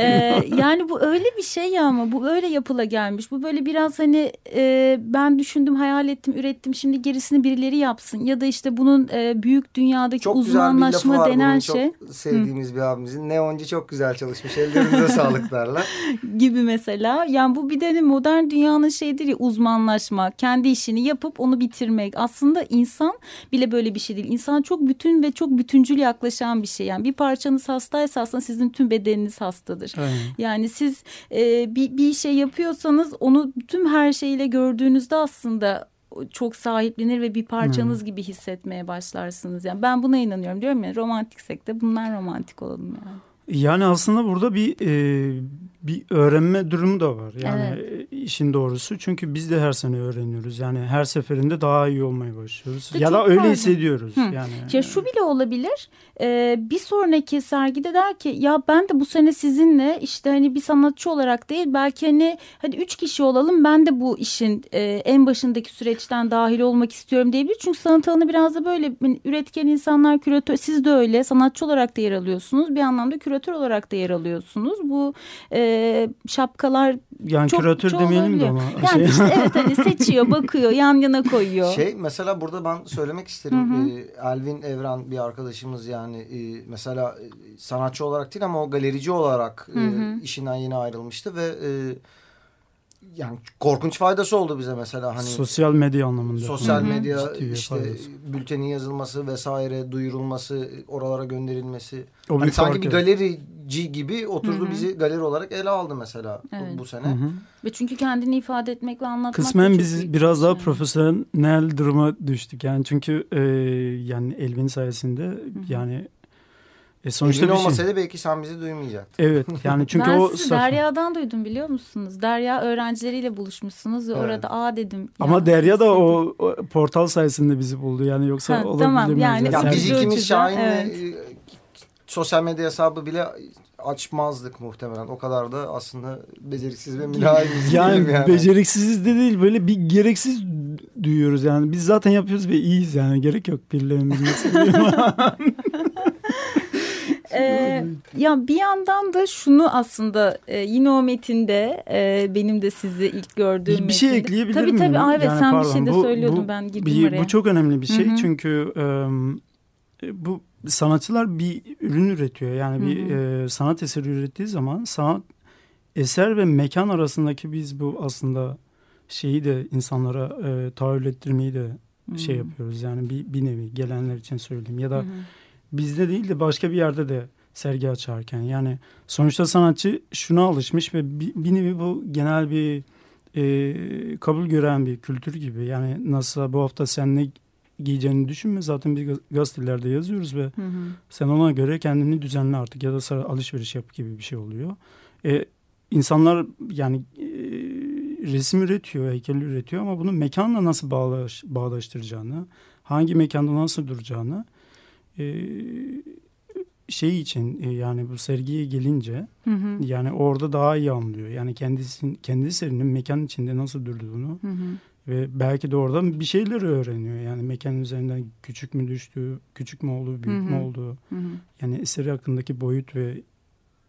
Ee, yani bu öyle bir şey ya ama bu öyle yapıla gelmiş. Bu böyle biraz hani e, ben düşündüm, hayal ettim, ürettim. Şimdi gerisini birileri yapsın. Ya da işte bunun e, büyük dünyadaki Çok güzel bir uzmanlaşma var denen bunun şey çok sevdiğimiz bir abimizin. Neoncu çok güzel çalışmış ellerinize sağlık derler. gibi mesela. Yani bu bir de hani modern dünyanın şeyidir ya uzmanlaşma, kendi işini yapıp onu bitirmek. Aslında insan bile böyle bir şey değil. İnsan çok bütün ve çok bütüncül yaklaşan bir şey. Yani bir parçanız hastaysa aslında sizin tüm bedeniniz hastadır. Aynen. Yani siz e, bir, bir şey yapıyorsanız onu tüm her şeyiyle gördüğünüzde aslında çok sahiplenir ve bir parçanız gibi hissetmeye başlarsınız. Yani ben buna inanıyorum diyorum ya romantiksek de bundan romantik olalım yani. Yani aslında burada bir e, bir öğrenme durumu da var. Yani e, işin doğrusu. Çünkü biz de her sene öğreniyoruz. Yani her seferinde daha iyi olmaya başlıyoruz. De ya da çok öyle pardon. hissediyoruz. Hı. Yani Ya şu bile olabilir. Ee, bir sonraki sergide der ki ya ben de bu sene sizinle işte hani bir sanatçı olarak değil belki hani hadi üç kişi olalım ben de bu işin e, en başındaki süreçten dahil olmak istiyorum diyebilir. Çünkü sanat alanı biraz da böyle hani üretken insanlar küratör siz de öyle sanatçı olarak da yer alıyorsunuz. Bir anlamda küratör olarak da yer alıyorsunuz. Bu e, şapkalar yani çok- küratör çoğu demeyelim de ona. Yani Şey- işte evet hani seçiyor, bakıyor, yan yana koyuyor. Şey mesela burada ben söylemek isterim. Ee, Elvin Evren bir arkadaşımız yani e, mesela e, sanatçı olarak değil ama o galerici olarak e, işinden yeni ayrılmıştı ve e, yani korkunç faydası oldu bize mesela hani Sosyal medya anlamında. sosyal Hı hı. medya işte faydası. bültenin yazılması vesaire duyurulması oralara gönderilmesi. O Hani bir sanki fark, bir evet. Galerici gibi oturdu bizi galeri olarak ele aldı mesela bu- Evet. bu sene. Hı hı. Ve çünkü kendini ifade etmek ve anlatmak Kısmen biz biraz bir daha şey. profesyonel duruma düştük. Yani çünkü e, yani Elvin sayesinde yani e, sonuçta Elvin bir şey. olmasaydı belki sen bizi duymayacaktın. Evet yani çünkü ben o sizi saf- Derya'dan duydum biliyor musunuz? Derya öğrencileriyle buluşmuşsunuz ve Evet. orada aa dedim. ama ya, Derya da o, o portal sayesinde bizi buldu. Yani yoksa Ha, olabilir tamam, mi? yani Ya Sen- biz ikimiz Şahin'le evet. Sosyal medya hesabı bile açmazdık muhtemelen. O kadar da aslında beceriksiz ve mülayimiz Yani, yani. beceriksiz de değil böyle bir gereksiz duyuyoruz yani. Biz zaten yapıyoruz ve iyiyiz yani. Gerek yok birilerinin bilmesi. Ee, ya bir yandan da şunu aslında e, yine o metinde e, benim de sizi ilk gördüğüm bir, bir şey metinde- ekleyebilir tabii, miyim? Tabii aa, evet Yani sen pardon, bir şey de bu- söylüyordun bu ben girdim bir, oraya. Bu çok önemli bir şey Hı hı. çünkü e, bu sanatçılar bir ürün üretiyor. Yani bir e, sanat eseri ürettiği zaman sanat eser ve mekan arasındaki biz bu aslında şeyi de insanlara e, tahayyül ettirmeyi de şey yapıyoruz. Yani bir, bir nevi gelenler için söyleyeyim ya da bizde değil de başka bir yerde de sergi açarken yani sonuçta sanatçı şuna alışmış ve bir, bir nevi bu genel bir e, kabul gören bir kültür gibi. Yani nasıl bu hafta sen ne giyeceğini düşünme zaten biz gaz- gazetelerde yazıyoruz ve Hı hı. sen ona göre kendini düzenle artık ya da sana alışveriş yap gibi bir şey oluyor. E, insanlar yani e, resim üretiyor, heykel üretiyor ama bunu mekanla nasıl bağlaş, bağdaştıracağını, hangi mekanda nasıl duracağını e, şey için e, yani bu sergiye gelince Hı hı. yani orada daha iyi anlıyor. Yani kendisinin kendi eserinin mekan içinde nasıl durduğunu Hı hı. Ve belki de oradan bir şeyler öğreniyor. Yani mekanın üzerinden küçük mü düştü, küçük mü oldu, büyük mü Hı hı. oldu. Hı. Yani eseri hakkındaki boyut ve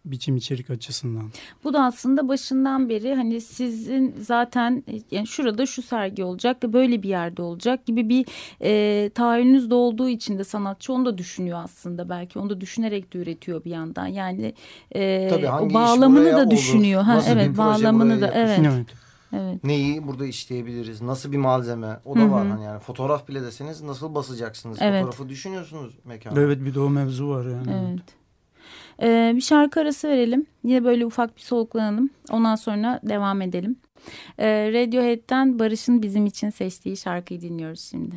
biçim içerik açısından. Bu da aslında başından beri hani sizin zaten yani şurada şu sergi olacak da böyle bir yerde olacak gibi bir e, tahayyülünüz de olduğu için de sanatçı onu da düşünüyor aslında belki onu da düşünerek de üretiyor bir yandan yani e, Tabii hangi o bağlamını da olur? düşünüyor ha evet bağlamını da evet Evet. Evet Neyi burada işleyebiliriz? Nasıl bir malzeme? O da Hı hı. var hani yani fotoğraf bile deseniz nasıl basacaksınız? Evet. Fotoğrafı düşünüyorsunuz mekana. Evet bir de o mevzu var yani. evet. E, bir şarkı arası verelim yine böyle ufak bir soluklanalım ondan sonra devam edelim. E, Radiohead'den Barış'ın bizim için seçtiği şarkıyı dinliyoruz şimdi.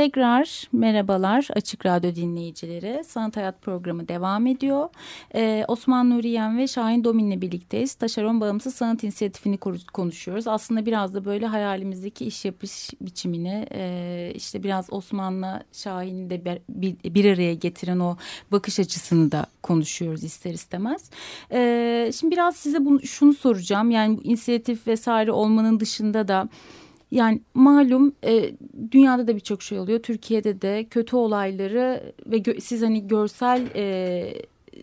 Tekrar merhabalar Açık Radyo dinleyicileri. Sanat Hayat programı devam ediyor. Ee, Osman Nuriyen ve Şahin Domin'le birlikteyiz. Taşeron Bağımsız Sanat İnisiyatifini konuşuyoruz. Aslında biraz da böyle hayalimizdeki iş yapış biçimini e, işte biraz Osman'la Şahin'i de bir, bir araya getiren o bakış açısını da konuşuyoruz ister istemez. Ee, şimdi biraz size bunu, şunu soracağım. Yani bu inisiyatif vesaire olmanın dışında da yani malum e, dünyada da birçok şey oluyor. Türkiye'de de kötü olayları ve gö siz hani görsel e,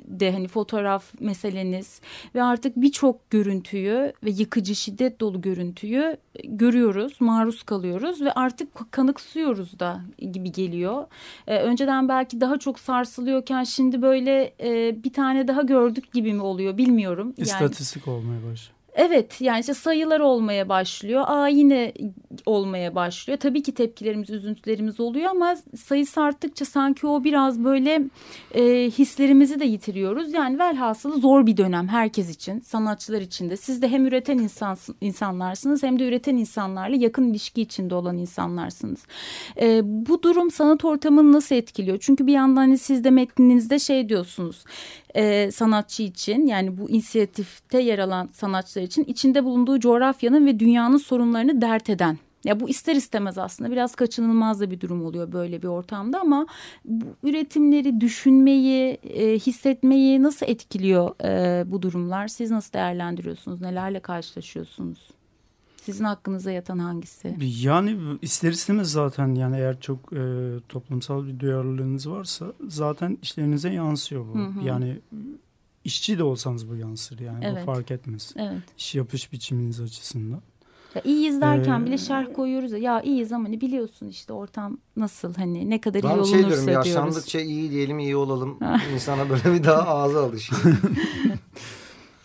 de hani fotoğraf meseleniz ve artık birçok görüntüyü ve yıkıcı şiddet dolu görüntüyü görüyoruz, maruz kalıyoruz ve artık kanıksıyoruz da gibi geliyor. Ee, önceden belki daha çok sarsılıyorken şimdi böyle e, bir tane daha gördük gibi mi oluyor bilmiyorum. Yani, İstatistik olmaya başlıyor. Evet yani işte sayılar olmaya başlıyor. Aa yine olmaya başlıyor. Tabii ki tepkilerimiz, üzüntülerimiz oluyor ama sayısı arttıkça sanki o biraz böyle e, hislerimizi de yitiriyoruz. Yani velhasılı zor bir dönem herkes için, sanatçılar için de. Siz de hem üreten insan, insanlarsınız hem de üreten insanlarla yakın ilişki içinde olan insanlarsınız. E, bu durum sanat ortamını nasıl etkiliyor? Çünkü bir yandan hani siz de metninizde şey diyorsunuz e, sanatçı için yani bu inisiyatifte yer alan sanatçılar için içinde bulunduğu coğrafyanın ve dünyanın sorunlarını dert eden ya bu ister istemez aslında biraz kaçınılmaz da bir durum oluyor böyle bir ortamda ama bu üretimleri düşünmeyi, e, hissetmeyi nasıl etkiliyor e, bu durumlar? Siz nasıl değerlendiriyorsunuz? Nelerle karşılaşıyorsunuz? Sizin hakkınıza yatan hangisi? Yani ister istemez zaten yani eğer çok e, toplumsal bir duyarlılığınız varsa zaten işlerinize yansıyor bu. Hı hı. Yani işçi de olsanız bu yansır yani evet. bu fark etmez. Evet. İş yapış biçiminiz açısından. Ya iyiyiz derken ee, bile şerh koyuyoruz ya. Ya iyiyiz ama ne biliyorsun işte ortam nasıl hani ne kadar ben iyi olunursa şey diyorum, diyoruz. Yaşlandıkça iyi diyelim iyi olalım. İnsana böyle bir daha ağza alışıyor.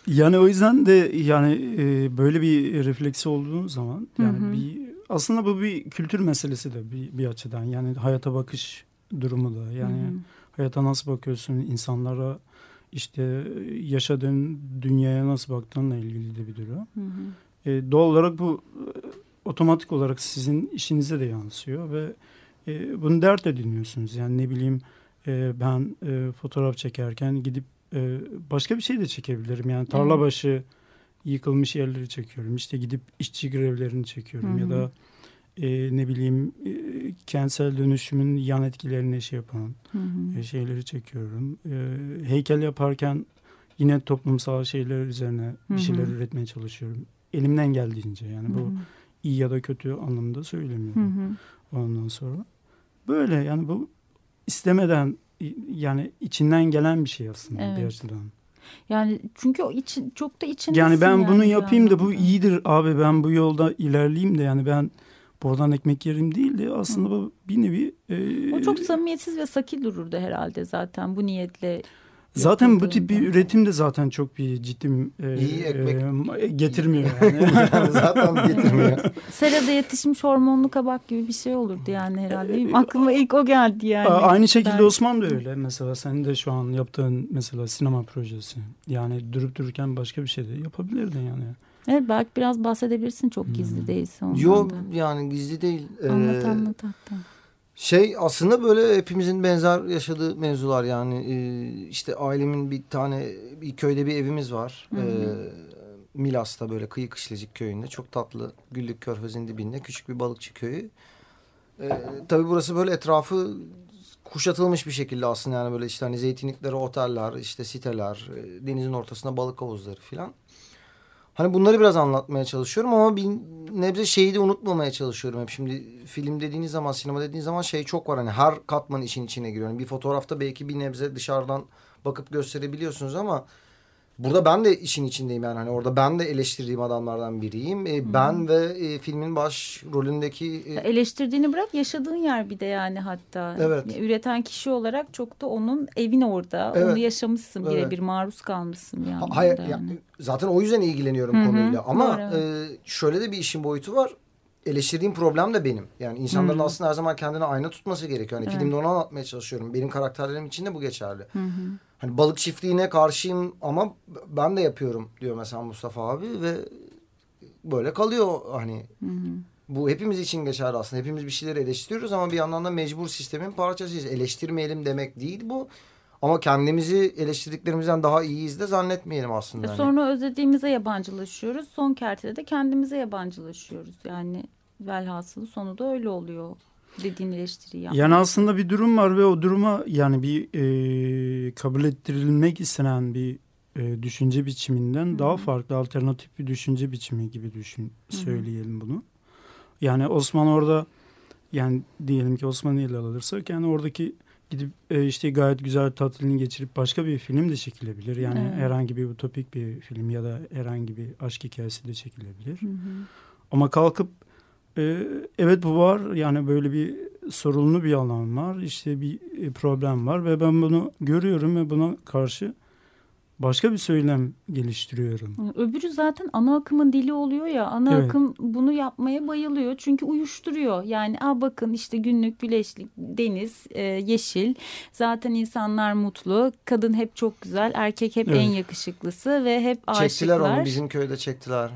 Yani o yüzden de yani e, böyle bir refleksi olduğu zaman yani hı hı. bir aslında bu bir kültür meselesi de bir, bir açıdan yani hayata bakış durumu da yani hı hı. hayata nasıl bakıyorsun insanlara işte yaşadığın dünyaya nasıl baktığınla ilgili de bir durum. Hı hı. E, doğal olarak bu e, otomatik olarak sizin işinize de yansıyor ve e, bunu dert ediniyorsunuz. Yani ne bileyim e, ben e, fotoğraf çekerken gidip e, başka bir şey de çekebilirim. Yani tarla başı yıkılmış yerleri çekiyorum. İşte gidip işçi grevlerini çekiyorum. Hı hı. Ya da e, ne bileyim e, kentsel dönüşümün yan etkilerini şey yapan hı hı. E, şeyleri çekiyorum. E, heykel yaparken yine toplumsal şeyler üzerine hı hı. bir şeyler üretmeye çalışıyorum. Elimden geldiğince yani hı hı. bu iyi ya da kötü anlamda söylemiyorum. Hı hı. Ondan sonra böyle yani bu istemeden yani içinden gelen bir şey aslında evet. bir açıdan. Yani çünkü o için çok da içindesin. Yani ben yani bunu yapayım da bu iyidir abi ben bu yolda ilerleyeyim de yani ben buradan ekmek yerim değil de aslında bu bir nevi... E, o çok samimiyetsiz ve sakil dururdu herhalde zaten bu niyetle Zaten bu tip bir üretim de zaten çok bir ciddi e, İyi ekmek e, getirmiyor yani. zaten getirmiyor. Serada yetişmiş hormonlu kabak gibi bir şey olurdu yani herhalde. Benim aklıma ilk o geldi yani. Aynı şekilde ben... Osman da öyle mesela. Senin de şu an yaptığın mesela sinema projesi. Yani durup dururken başka bir şey de yapabilirdin yani. Evet belki biraz bahsedebilirsin çok gizli hmm. değilse ondan Yok yani gizli değil. Anlat ee, anlat hatta. Şey aslında böyle hepimizin benzer yaşadığı mevzular yani e, işte ailemin bir tane bir köyde bir evimiz var. Hı hı. E, Milas'ta böyle kıyı kışlacık köyünde çok tatlı Güllük Körfezi'nin dibinde küçük bir balıkçı köyü. E, tabii burası böyle etrafı kuşatılmış bir şekilde aslında yani böyle işte hani zeytinlikleri, oteller, işte siteler, denizin ortasında balık havuzları filan. Hani bunları biraz anlatmaya çalışıyorum ama bir nebze şeyi de unutmamaya çalışıyorum hep. Şimdi film dediğiniz zaman, sinema dediğiniz zaman şey çok var. Hani her katman işin içine giriyor. Yani bir fotoğrafta belki bir nebze dışarıdan bakıp gösterebiliyorsunuz ama Burada ben de işin içindeyim yani. Hani orada ben de eleştirdiğim adamlardan biriyim. E, ben ve e, filmin baş rolündeki... E... Eleştirdiğini bırak yaşadığın yer bir de yani hatta. Evet. Yani üreten kişi olarak çok da onun evin orada. Evet. Onu yaşamışsın evet. birebir maruz kalmışsın yani. hayır yani. yani. Zaten o yüzden ilgileniyorum Hı-hı. konuyla. Ama e, şöyle de bir işin boyutu var. Eleştirdiğim problem de benim. Yani insanların Hı-hı. aslında her zaman kendine ayna tutması gerekiyor. Hani evet. filmde onu anlatmaya çalışıyorum. Benim karakterlerim için de bu geçerli. Hı-hı hani balık çiftliğine karşıyım ama ben de yapıyorum diyor mesela Mustafa abi ve böyle kalıyor hani. Hı hı. Bu hepimiz için geçerli aslında. Hepimiz bir şeyleri eleştiriyoruz ama bir yandan da mecbur sistemin parçasıyız. Eleştirmeyelim demek değil bu. Ama kendimizi eleştirdiklerimizden daha iyiyiz de zannetmeyelim aslında. E Hani sonra özlediğimize yabancılaşıyoruz. Son kertede de kendimize yabancılaşıyoruz. Yani velhasılı sonu da öyle oluyor. Dediğin eleştiriyi yapmak. Yani aslında bir durum var ve o duruma yani bir e, kabul ettirilmek istenen bir e, düşünce biçiminden daha farklı alternatif bir düşünce biçimi gibi düşün söyleyelim bunu. Yani Osman orada yani diyelim ki Osman'ı ele alırsak yani oradaki gidip e, işte gayet güzel tatilini geçirip başka bir film de çekilebilir. Yani Evet. herhangi bir utopik bir film ya da herhangi bir aşk hikayesi de çekilebilir. Hı hı. Ama kalkıp e, evet bu var yani böyle bir sorunlu bir alan var işte bir e, problem var ve ben bunu görüyorum ve buna karşı başka bir söylem geliştiriyorum. Öbürü zaten ana akımın dili oluyor ya. Ana Evet. akım bunu yapmaya bayılıyor. Çünkü uyuşturuyor. Yani a bakın işte günlük güneşlik, deniz, e, yeşil. Zaten insanlar mutlu. Kadın hep çok güzel. Erkek hep Evet. en yakışıklısı ve hep aşıklar. çektiler onu bizim köyde çektiler.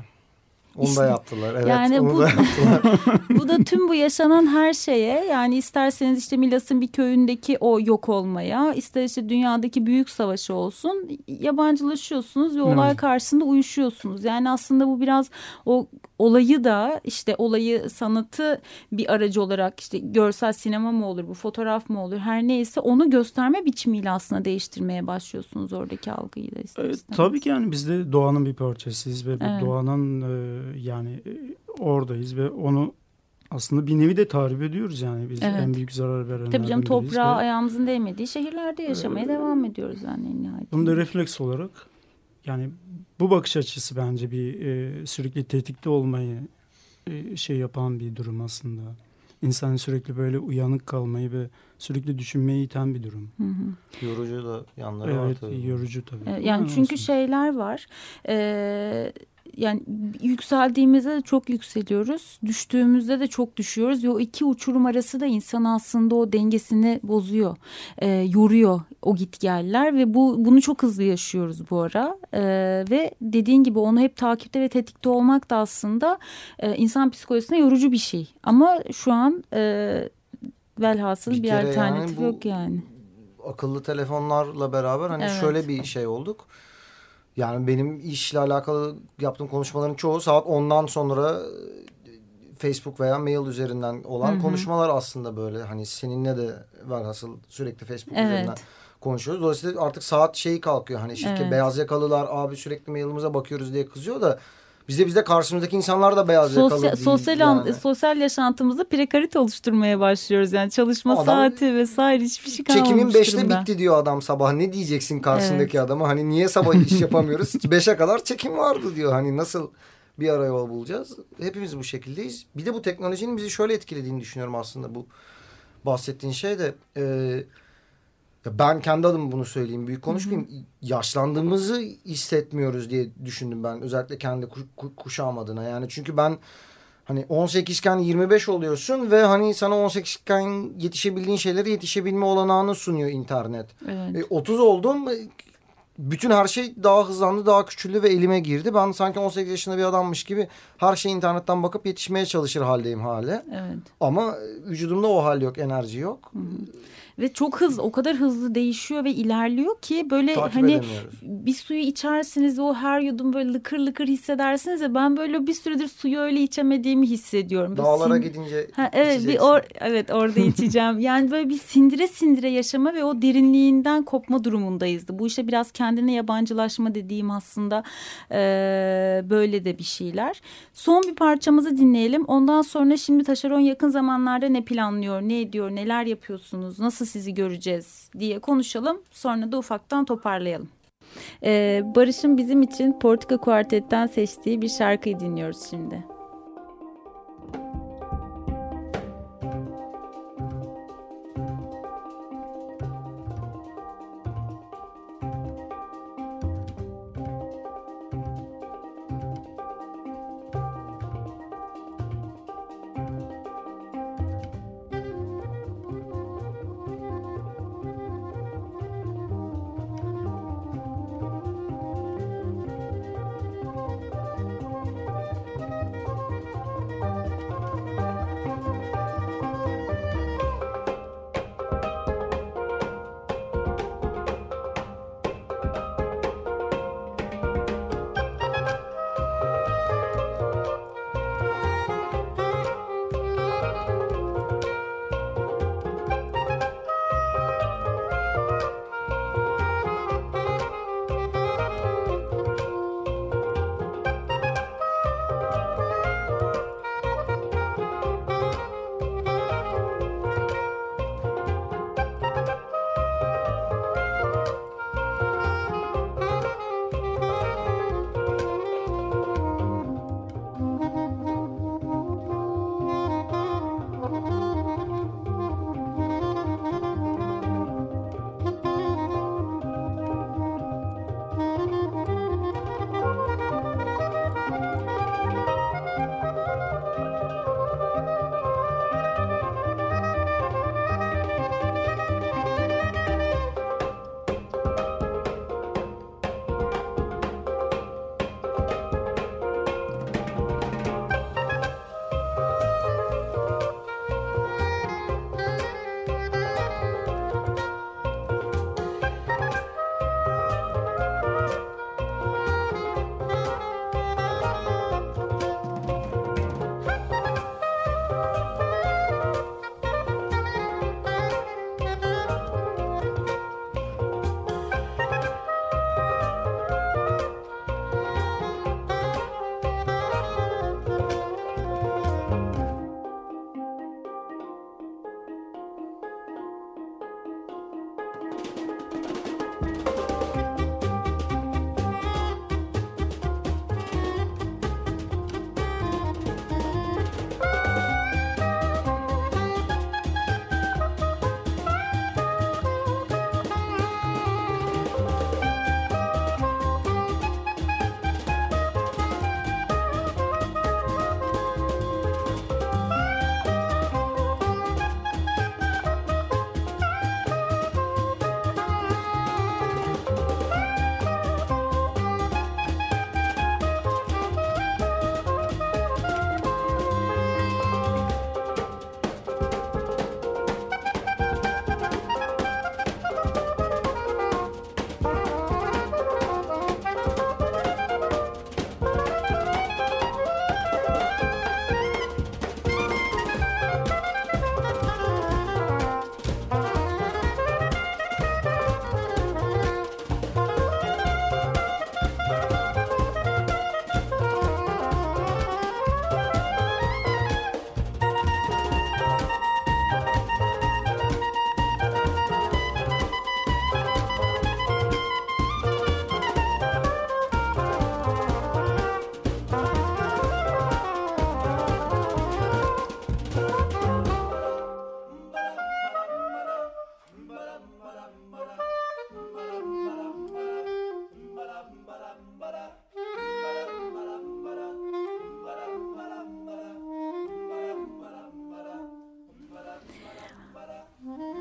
Onu İşte, da yaptılar. Evet, yani onu bu- da yaptılar. Bu da tüm bu yaşanan her şeye yani isterseniz işte Milas'ın bir köyündeki o yok olmaya ister işte dünyadaki büyük savaşı olsun yabancılaşıyorsunuz ve olay Evet. karşısında uyuşuyorsunuz. Yani aslında bu biraz o olayı da işte olayı sanatı bir aracı olarak işte görsel sinema mı olur bu fotoğraf mı olur her neyse onu gösterme biçimiyle aslında değiştirmeye başlıyorsunuz oradaki algıyı da ister E, tabii ki yani biz de doğanın bir parçasıyız ve bu Evet. doğanın e, yani e, oradayız ve onu aslında bir nevi de tarif ediyoruz yani biz Evet. en büyük zarar verenlerden Tabii canım toprağa ve ayağımızın değmediği şehirlerde yaşamaya Ee, devam ediyoruz yani en nihayetinde. Bunu da refleks olarak yani bu bakış açısı bence bir e, sürekli tetikte olmayı e, şey yapan bir durum aslında. İnsan sürekli böyle uyanık kalmayı ve sürekli düşünmeyi iten bir durum. Hı hı. Yorucu da yanları var Evet, tabii. yorucu tabii. Ee, Yani çünkü olsun. şeyler var. Ee, yani yükseldiğimizde de çok yükseliyoruz. Düştüğümüzde de çok düşüyoruz. Ve o iki uçurum arası da insan aslında o dengesini bozuyor. Ee, yoruyor o gitgeller ve bu bunu çok hızlı yaşıyoruz bu ara. Ee, ve dediğin gibi onu hep takipte ve tetikte olmak da aslında e, insan psikolojisine yorucu bir şey. Ama şu an e, velhasıl Bir bir, kere yani alternatif bu- yok yani. akıllı telefonlarla beraber hani Evet. şöyle bir şey olduk. Yani benim işle alakalı yaptığım konuşmaların çoğu saat 10'dan sonra e, Facebook veya mail üzerinden olan Hı hı. konuşmalar aslında böyle. Hani seninle de velhasıl sürekli Facebook Evet. üzerinden konuşuyoruz. Dolayısıyla artık saat şeyi kalkıyor. Hani şirket Evet. beyaz yakalılar abi sürekli mailimize bakıyoruz diye kızıyor da bizde bizde karşımızdaki insanlar da beyaz yakalı Sosyal, değil. sosyal, an- yani. sosyal yaşantımızda prekarite oluşturmaya başlıyoruz. Yani çalışma Adam- saati vesaire hiçbir şey kalmamış Çekimin 5'te durumda. bitti diyor adam sabah. Ne diyeceksin karşındaki adama? Hani niye sabah iş yapamıyoruz? 5'e kadar çekim vardı diyor. Hani nasıl bir ara yol bulacağız? Hepimiz bu şekildeyiz. Bir de bu teknolojinin bizi şöyle etkilediğini düşünüyorum aslında bu bahsettiğin şey de. e, ya ben kendi adıma bunu söyleyeyim. Büyük konuşmayayım. Yaşlandığımızı hissetmiyoruz diye düşündüm ben. Özellikle kendi ku- ku- kuşağım adına. Yani çünkü ben Hani 18 iken 25 oluyorsun ve hani sana 18 iken yetişebildiğin şeylere yetişebilme olanağını sunuyor internet. Evet. E, 30 oldum. e, Bütün her şey daha hızlandı, daha küçüldü ve elime girdi. Ben sanki 18 yaşında bir adammış gibi her şeyi internetten bakıp yetişmeye çalışır haldeyim hale. Evet. Ama vücudumda o hal yok, enerji yok. Ve çok hızlı, o kadar hızlı değişiyor ve ilerliyor ki böyle Takip hani bir suyu içersiniz o her yudum böyle lıkır lıkır hissedersiniz ya ben böyle bir süredir suyu öyle içemediğimi hissediyorum. Böyle Dağlara sin- gidince Ha, evet bir or evet orada içeceğim. Yani böyle bir sindire sindire yaşama ve o derinliğinden kopma durumundayızdı. Bu işte biraz kendine yabancılaşma dediğim aslında eee, böyle de bir şeyler. Son bir parçamızı dinleyelim. Ondan sonra şimdi Taşeron yakın zamanlarda ne planlıyor, ne ediyor, neler yapıyorsunuz, nasıl sizi göreceğiz diye konuşalım. Sonra da ufaktan toparlayalım. Eee, Barış'ın bizim için Portika Kuartet'ten seçtiği bir şarkıyı dinliyoruz şimdi.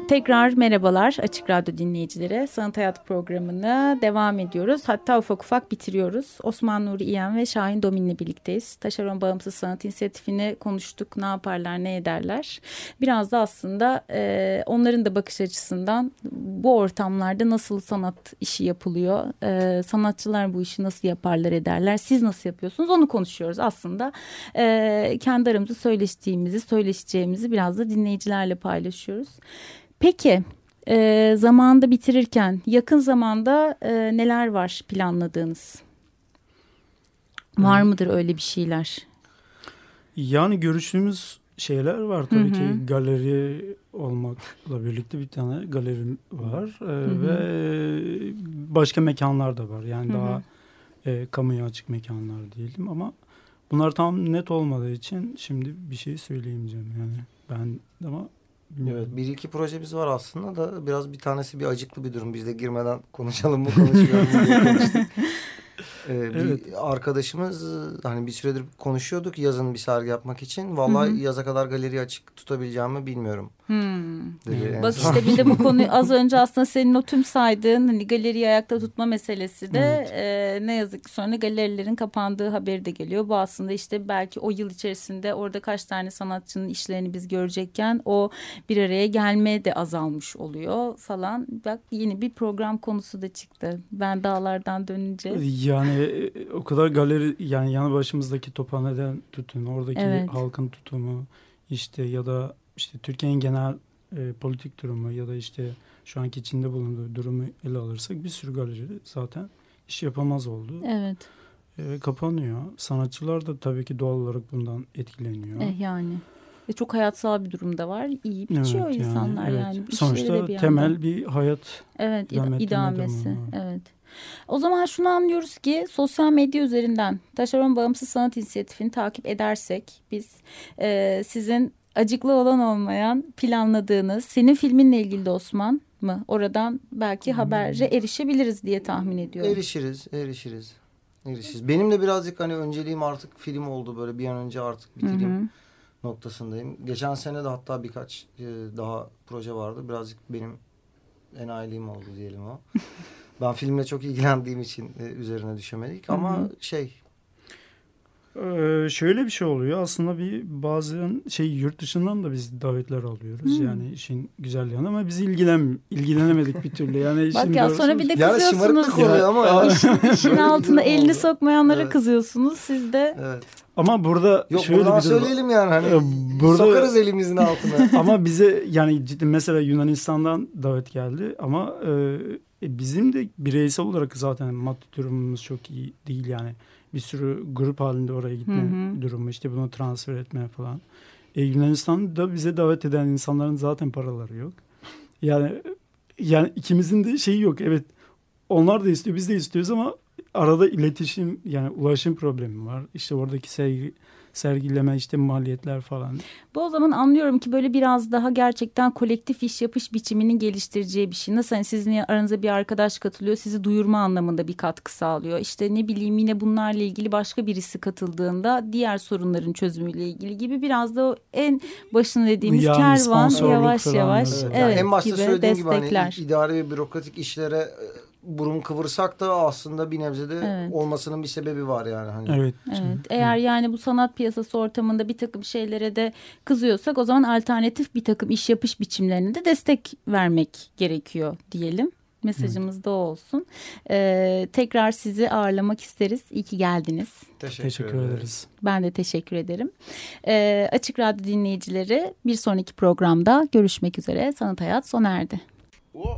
Tekrar merhabalar Açık Radyo dinleyicilere. Sanat Hayat programına devam ediyoruz. Hatta ufak ufak bitiriyoruz. Osman Nuri İyen ve Şahin Domin'le birlikteyiz. Taşeron Bağımsız Sanat İnisiyatifini konuştuk. Ne yaparlar, ne ederler. Biraz da aslında e, onların da bakış açısından bu ortamlarda nasıl sanat işi yapılıyor. E, sanatçılar bu işi nasıl yaparlar, ederler. Siz nasıl yapıyorsunuz onu konuşuyoruz. Aslında e, kendi aramızda söyleştiğimizi, söyleşeceğimizi biraz da dinleyicilerle paylaşıyoruz. Peki e, zamanda bitirirken yakın zamanda e, neler var planladığınız? Var mıdır öyle bir şeyler? Yani görüştüğümüz şeyler var tabii hı hı. ki galeri olmakla birlikte bir tane galeri var e, hı. ve başka mekanlar da var yani hı hı. daha e, kamuya açık mekanlar diyelim ama bunlar tam net olmadığı için şimdi bir şey söyleyemeyeceğim yani ben ama Evet bir iki projemiz var aslında da biraz bir tanesi bir acıklı bir durum. Biz de girmeden konuşalım mı konuşmayalım mı diye konuştuk. Ee, evet. Bir arkadaşımız hani bir süredir konuşuyorduk yazın bir sergi yapmak için. Vallahi Hı -hı. yaza kadar galeri açık tutabileceğimi bilmiyorum. Hmm. Dedi. Bak işte bir de bu konuyu az önce aslında senin o tüm saydığın hani galeriyi ayakta tutma meselesi de evet. e, ne yazık ki sonra galerilerin kapandığı haberi de geliyor. Bu aslında işte belki o yıl içerisinde orada kaç tane sanatçının işlerini biz görecekken o bir araya gelme de azalmış oluyor falan. Bak yeni bir program konusu da çıktı. Ben dağlardan dönünce. Yani e, o kadar galeri yani yanı başımızdaki tophaneden tutun oradaki evet. halkın tutumu işte ya da işte Türkiye'nin genel e, politik durumu ya da işte şu anki içinde bulunduğu durumu ele alırsak bir sürü galeri zaten iş yapamaz oldu. Evet. E, kapanıyor. Sanatçılar da tabii ki doğal olarak bundan etkileniyor. Eh yani. Ve çok hayatsal bir durumda var. İyi biçiyor evet, insanlar yani. yani. Sonuçta bir temel bir hayat evet, idamesi. Evet. O zaman şunu anlıyoruz ki sosyal medya üzerinden Taşeron Bağımsız Sanat İnisiyatifini takip edersek biz e, sizin acıklı olan olmayan planladığınız senin filminle ilgili de Osman mı? Oradan belki hmm. habere erişebiliriz diye tahmin ediyorum. Erişiriz, erişiriz. Erişiriz. Benim de birazcık hani önceliğim artık film oldu böyle bir an önce artık bitireyim. Hı hı noktasındayım. Geçen sene de hatta birkaç e, daha proje vardı. Birazcık benim enayiliğim oldu diyelim o. ben filmle çok ilgilendiğim için e, üzerine düşemedik. Ama Hı -hı. şey ee, şöyle bir şey oluyor aslında bir bazen şey yurt dışından da biz davetler alıyoruz hmm. yani işin güzel yanı ama biz ilgilen ilgilenemedik bir türlü yani işin Bak ya sonra bir de kızıyorsunuz. Yani oluyor ama ya. işin altına elini sokmayanlara evet. kızıyorsunuz siz de. Evet. Ama burada Yok şöyle bir söyleyelim yani hani ee, burada, sokarız elimizin altına. ama bize yani ciddi mesela Yunanistan'dan davet geldi ama e, bizim de bireysel olarak zaten maddi durumumuz çok iyi değil yani bir sürü grup halinde oraya gitme hı hı. durumu işte bunu transfer etme falan. E, Yunanistan'da bize davet eden insanların zaten paraları yok. Yani yani ikimizin de şeyi yok. Evet onlar da istiyor biz de istiyoruz ama arada iletişim yani ulaşım problemi var. İşte oradaki sevgi sergileme işte maliyetler falan. Bu o zaman anlıyorum ki böyle biraz daha gerçekten kolektif iş yapış biçiminin geliştireceği bir şey. Nasıl hani sizin aranıza bir arkadaş katılıyor sizi duyurma anlamında bir katkı sağlıyor. İşte ne bileyim yine bunlarla ilgili başka birisi katıldığında diğer sorunların çözümüyle ilgili gibi biraz da o en başını dediğimiz yani kervan yavaş yavaş evet, evet, yani en başta gibi söylediğim destekler. gibi hani idari ve bürokratik işlere e, burun kıvırsak da aslında bir nebzede evet. olmasının bir sebebi var yani. Hani. Evet. evet. Eğer yani bu sanat piyasası ortamında bir takım şeylere de kızıyorsak o zaman alternatif bir takım iş yapış biçimlerine de destek vermek gerekiyor diyelim. Mesajımız evet. da olsun. Ee, tekrar sizi ağırlamak isteriz. İyi ki geldiniz. Teşekkür, teşekkür ederiz. Ben de teşekkür ederim. Ee, Açık Radyo dinleyicileri bir sonraki programda görüşmek üzere. Sanat Hayat sona erdi. Oh.